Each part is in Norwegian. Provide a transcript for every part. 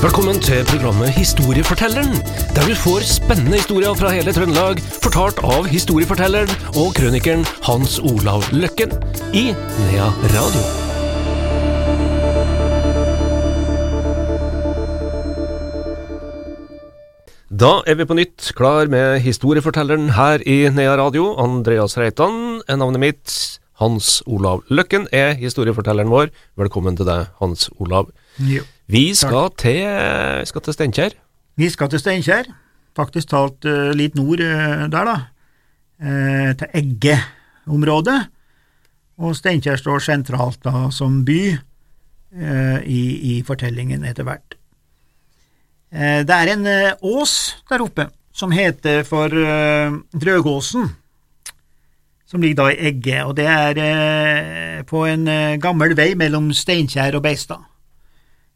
Velkommen til programmet Historiefortelleren, der du får spennende historier fra hele Trøndelag, fortalt av historiefortelleren og krønikeren Hans Olav Løkken i Nea Radio. Da er vi på nytt klar med historiefortelleren her i Nea Radio. Andreas Reitan er navnet mitt. Hans Olav Løkken er historiefortelleren vår. Velkommen til deg, Hans Olav. Jo. Vi skal til, skal til Steinkjer. Vi skal til Steinkjer, faktisk talt eh, litt nord eh, der, da, eh, til Egge-området. Og Steinkjer står sentralt da som by i, i fortellingen etter hvert. Det er en ås der oppe som heter for Drøgåsen, som ligger da i Egge, og det er på en gammel vei mellom Steinkjer og Beistad.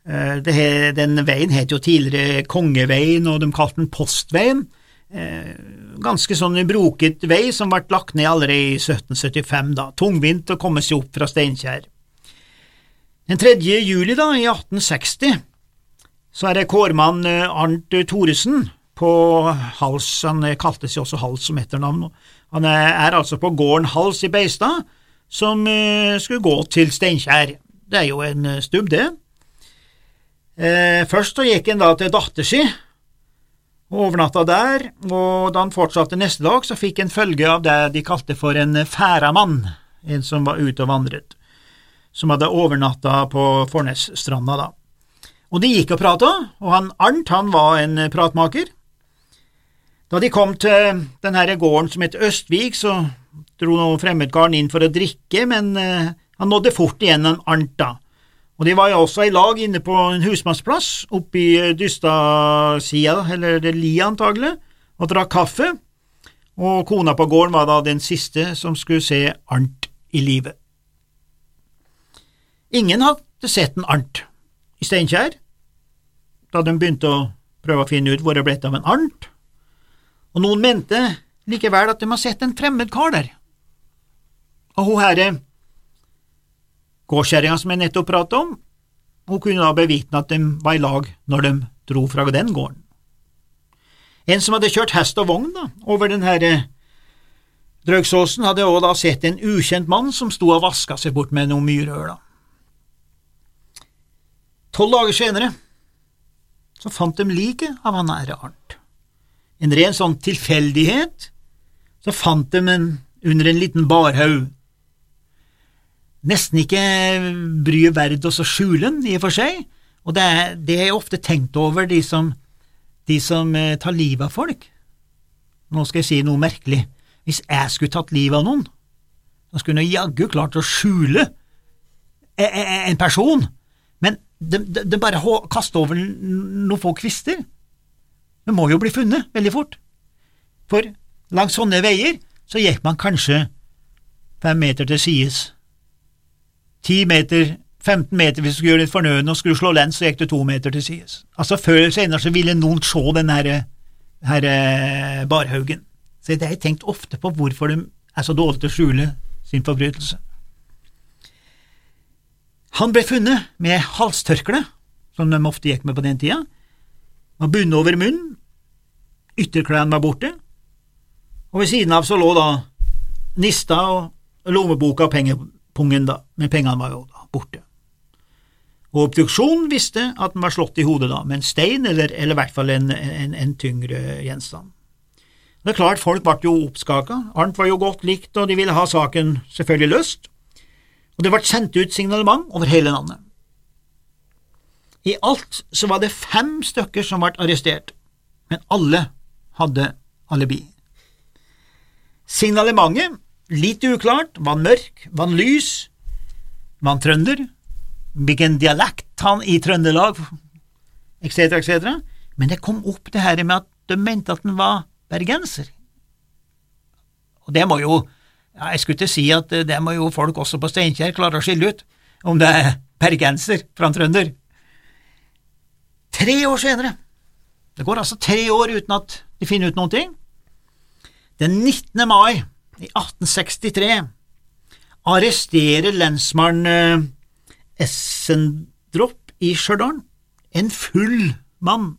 Eh, det he, den veien het jo tidligere Kongeveien, og de kalte den Postveien. Eh, ganske sånn broket vei som ble lagt ned allerede i 1775, da. Tungvint å komme seg opp fra Steinkjer. Den 3. juli da, i 1860 så er det kårmann eh, Arnt Thoresen på Hals, han kalte jo også Hals som etternavn. Han er, altså på gården Hals i Beistad, som skulle gå til Steinkjer. Det er jo en stubb, det. Eh, først så gikk han da til datter si, og overnatta der, og da han fortsatte neste dag, så fikk han følge av det de kalte for en færamann, en som var ute og vandret, som hadde overnatta på Fornesstranda da. Og de gikk og prata, og han Arnt han var en pratmaker. Da de kom til denne gården som het Østvik, så dro fremmedkaren inn for å drikke, men eh, han nådde fort igjen en Arnt da. Og de var jo også i lag inne på en husmannsplass oppe i eh, Dystadsida, eller det lia antagelig, og drakk kaffe, og kona på gården var da den siste som skulle se Arnt i live. Ingen hadde sett en Arnt i Steinkjer da de begynte å prøve å finne ut hvor det ble av en Arnt, og noen mente likevel at de har sett en fremmed kar der. Og hun herre gårdskjerringa som jeg nettopp pratet om, hun kunne da bevitne at de var i lag når de dro fra den gården. En som hadde kjørt hest og vogn da, over den herre Drøgsåsen, hadde også da sett en ukjent mann som sto og vaska seg bort med noen myrøl. Tolv dager senere så fant de liket av han nære Arnt. En ren sånn tilfeldighet, så fant de en under en liten barhaug. Nesten ikke bryet verd å skjule den, i og for seg, og det er, det er ofte tenkt over de som, de som eh, tar livet av folk. Nå skal jeg si noe merkelig. Hvis jeg skulle tatt livet av noen, så skulle jeg jaggu klart å skjule e- e- en person, men de, de, de bare kaster over noen få kvister. Det må jo bli funnet veldig fort, for langs sånne veier så gikk man kanskje fem meter til sides. Ti meter, 15 meter hvis du skulle gjøre litt fornøyende, og skulle slå lens, så gikk du to meter til sides. Altså Før eller senere så ville noen se den herre her eh, barhaugen. Så det har jeg tenkt ofte på hvorfor de er så dårlige til å skjule sin forbrytelse. Han ble funnet med halstørkle, som de ofte gikk med på den tida, var bundet over munnen, ytterklærne var borte, og ved siden av så lå da nista og lommeboka og pengepungen, da, men pengene var jo da borte. Og obduksjonen visste at den var slått i hodet da, med en stein eller, eller i hvert fall en, en, en tyngre gjenstand. Det er klart, folk ble jo oppskaka, Arnt var jo godt likt, og de ville ha saken selvfølgelig løst, og det ble sendt ut signalement over hele landet. I alt så var det fem stykker som ble arrestert, men alle hadde alibi. Signalementet, litt uklart, var han mørk, var han lys, var han trønder, hvilken dialekt han i Trøndelag, etc., etc., men det kom opp det her med at de mente at han var bergenser. Og det må jo, ja, jeg skulle ikke si at det må jo folk også på Steinkjer klare å skille ut, om det er bergenser fra en trønder. Tre år senere, det går altså tre år uten at de finner ut noen ting, den 19. mai i 1863 arresterer lensmann eh, Essendrop i Stjørdal en full mann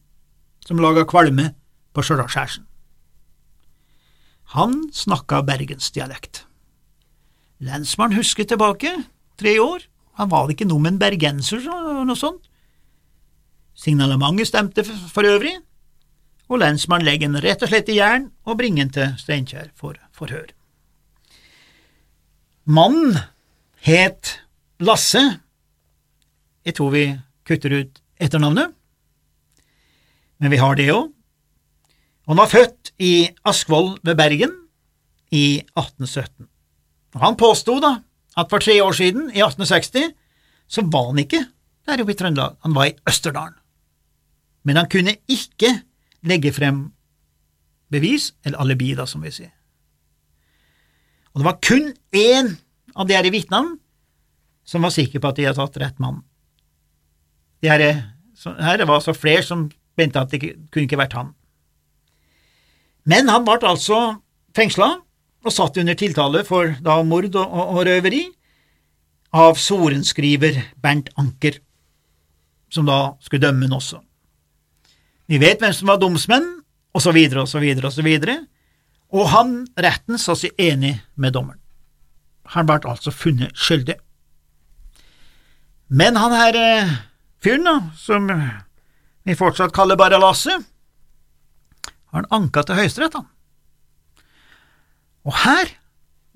som laga kvalme på Stjørdalskjærsen. Han snakka bergensdialekt. Lensmannen husker tilbake, tre år, han var ikke noe med en bergenser eller noe sånt. Signalementet stemte for øvrig, og lensmannen legger den rett og slett i jern og bringer den til Steinkjer for forhør. Mannen het Lasse. Jeg tror vi kutter ut etternavnet, men vi har det òg. Han var født i Askvoll ved Bergen i 1817. Og Han påsto da at for tre år siden, i 1860, så var han ikke der oppe i Trøndelag, han var i Østerdalen. Men han kunne ikke legge frem bevis, eller alibi, da, som vi sier. Og det var kun én av de her vitnene som var sikker på at de hadde tatt rett mann. De her, her var altså flere som mente at det kunne ikke vært han. Men han ble altså fengsla og satt under tiltale for da mord og, og, og røveri av sorenskriver Bernt Anker, som da skulle dømme han også. Vi vet hvem som var domsmenn, og så videre og så videre og så videre, og han, retten, sa seg enig med dommeren. Han ble altså funnet skyldig. Men han her eh, fyren, da, som vi fortsatt kaller bare Lasse, han anka til Høyesterett, han. Og her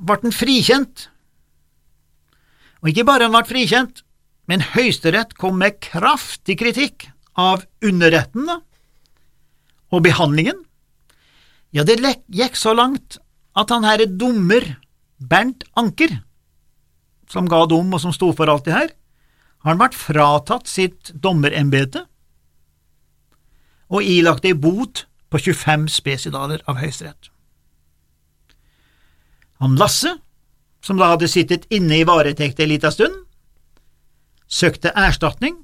ble han frikjent. Og ikke bare han ble frikjent, men Høyesterett kom med kraftig kritikk av underretten da, og behandlingen. Ja, det gikk så langt at han herre dommer Bernt Anker, som ga dom og som sto for alt det her, han vært fratatt sitt dommerembete og ilagt ei bot på 25 spesidaler av Høyesterett. Han Lasse, som da hadde sittet inne i varetekt ei lita stund, søkte erstatning.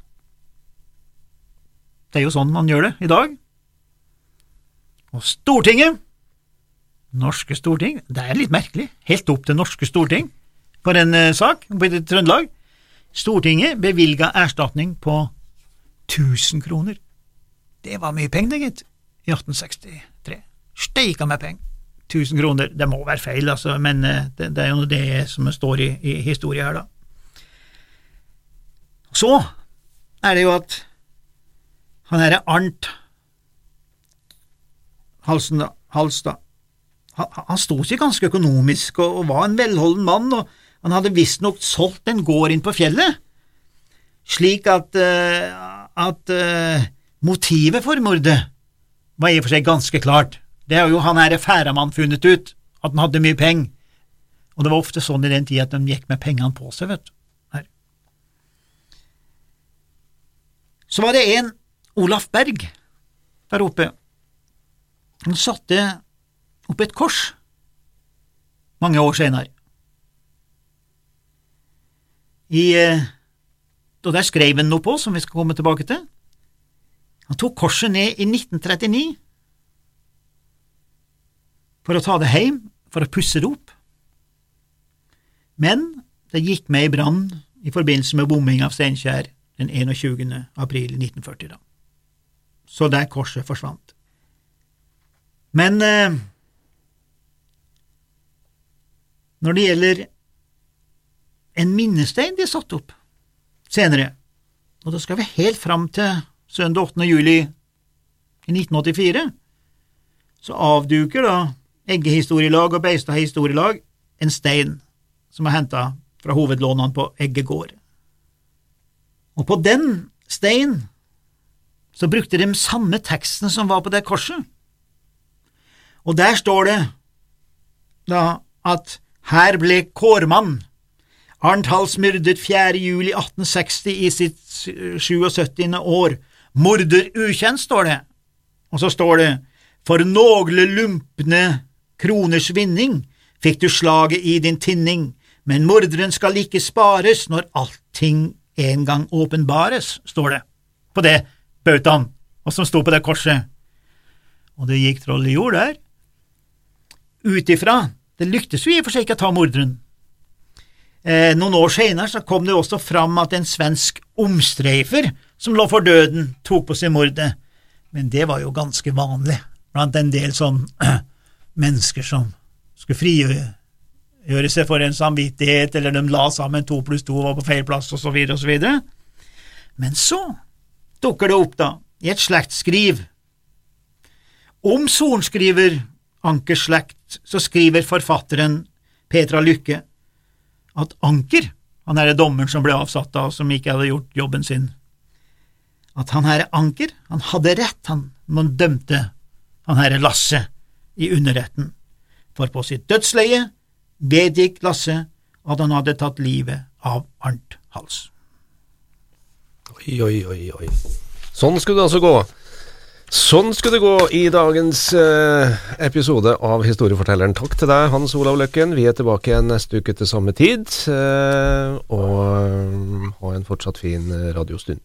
Det er jo sånn man gjør det i dag. Og Stortinget, norske storting, det er litt merkelig, helt opp til norske storting for en uh, sak på Trøndelag, Stortinget bevilga erstatning på 1000 kroner. Det var mye penger, gitt i 1863. Steika med penger. 1000 kroner, det må være feil, altså, men eh, det, det er jo det som står i, i historien her, da. Så er det jo at han herre Arnt Halsen, Halstad, han, han sto ikke ganske økonomisk og, og, var en velholden mann, og han hadde visstnok solgt en gård inn på fjellet, slik at, uh, at uh, motivet for mordet var i og for seg ganske klart. Det har jo han her Færamann funnet ut, at han hadde mye penger, og det var ofte sånn i den tida at de gikk med pengene på seg, vet du. Her. Så var det en, Olaf Berg, der oppe. Han satte opp et kors mange år senere. I, eh, og der skrev han noe på, som vi skal komme tilbake til. Han tok korset ned i 1939 for å ta det hjem, for å pusse det opp. Men det gikk med i brann i forbindelse med bombing av Steinkjer den 21. april 1940. da. Så der korset forsvant. Men eh, når det gjelder en minnestein de satte opp senere, og da skal vi helt fram til søndag 8. juli i 1984, så avduker da Eggehistorielag og Beistad historielag en stein som er henta fra hovedlånene på Egge gård. Og på den steinen så brukte de samme teksten som var på det korset, og der står det da at her ble Kårmann Arnt Hals myrdet 4. juli 1860 i sitt 77. år Morder ukjent, står det, og så står det For nogle lumpne kroners vinning fikk du slaget i din tinning, men morderen skal ikke spares når allting en gang åpenbares, står det på det bautaen, og som sto på det korset. Og det gikk troll i jord der. Ut ifra, det lyktes jo i og for seg ikke å ta morderen. Eh, noen år senere så kom det også fram at en svensk omstreifer som lå for døden, tok på seg mordet, men det var jo ganske vanlig blant en del sånn mennesker som skulle frigjøre seg for en samvittighet, eller de la sammen to pluss to var på feil plass, og så videre og så videre. Men så dukker det opp, da, i et slektsskriv. Om sorenskriver Ankers slekt, så skriver forfatteren Petra Lykke at Anker, han er dommeren som ble avsatt da, som ikke hadde gjort jobben sin, at han herre Anker, han hadde rett, han, man dømte han herre Lasse i underretten, for på sitt dødsleie vedgikk Lasse at han hadde tatt livet av Arnt Hals. Oi, oi, oi, oi. Sånn skulle det altså gå. Sånn skulle det gå i dagens eh, episode av Historiefortelleren. Takk til deg, Hans Olav Løkken. Vi er tilbake igjen neste uke til samme tid. Eh, og eh, ha en fortsatt fin radiostund.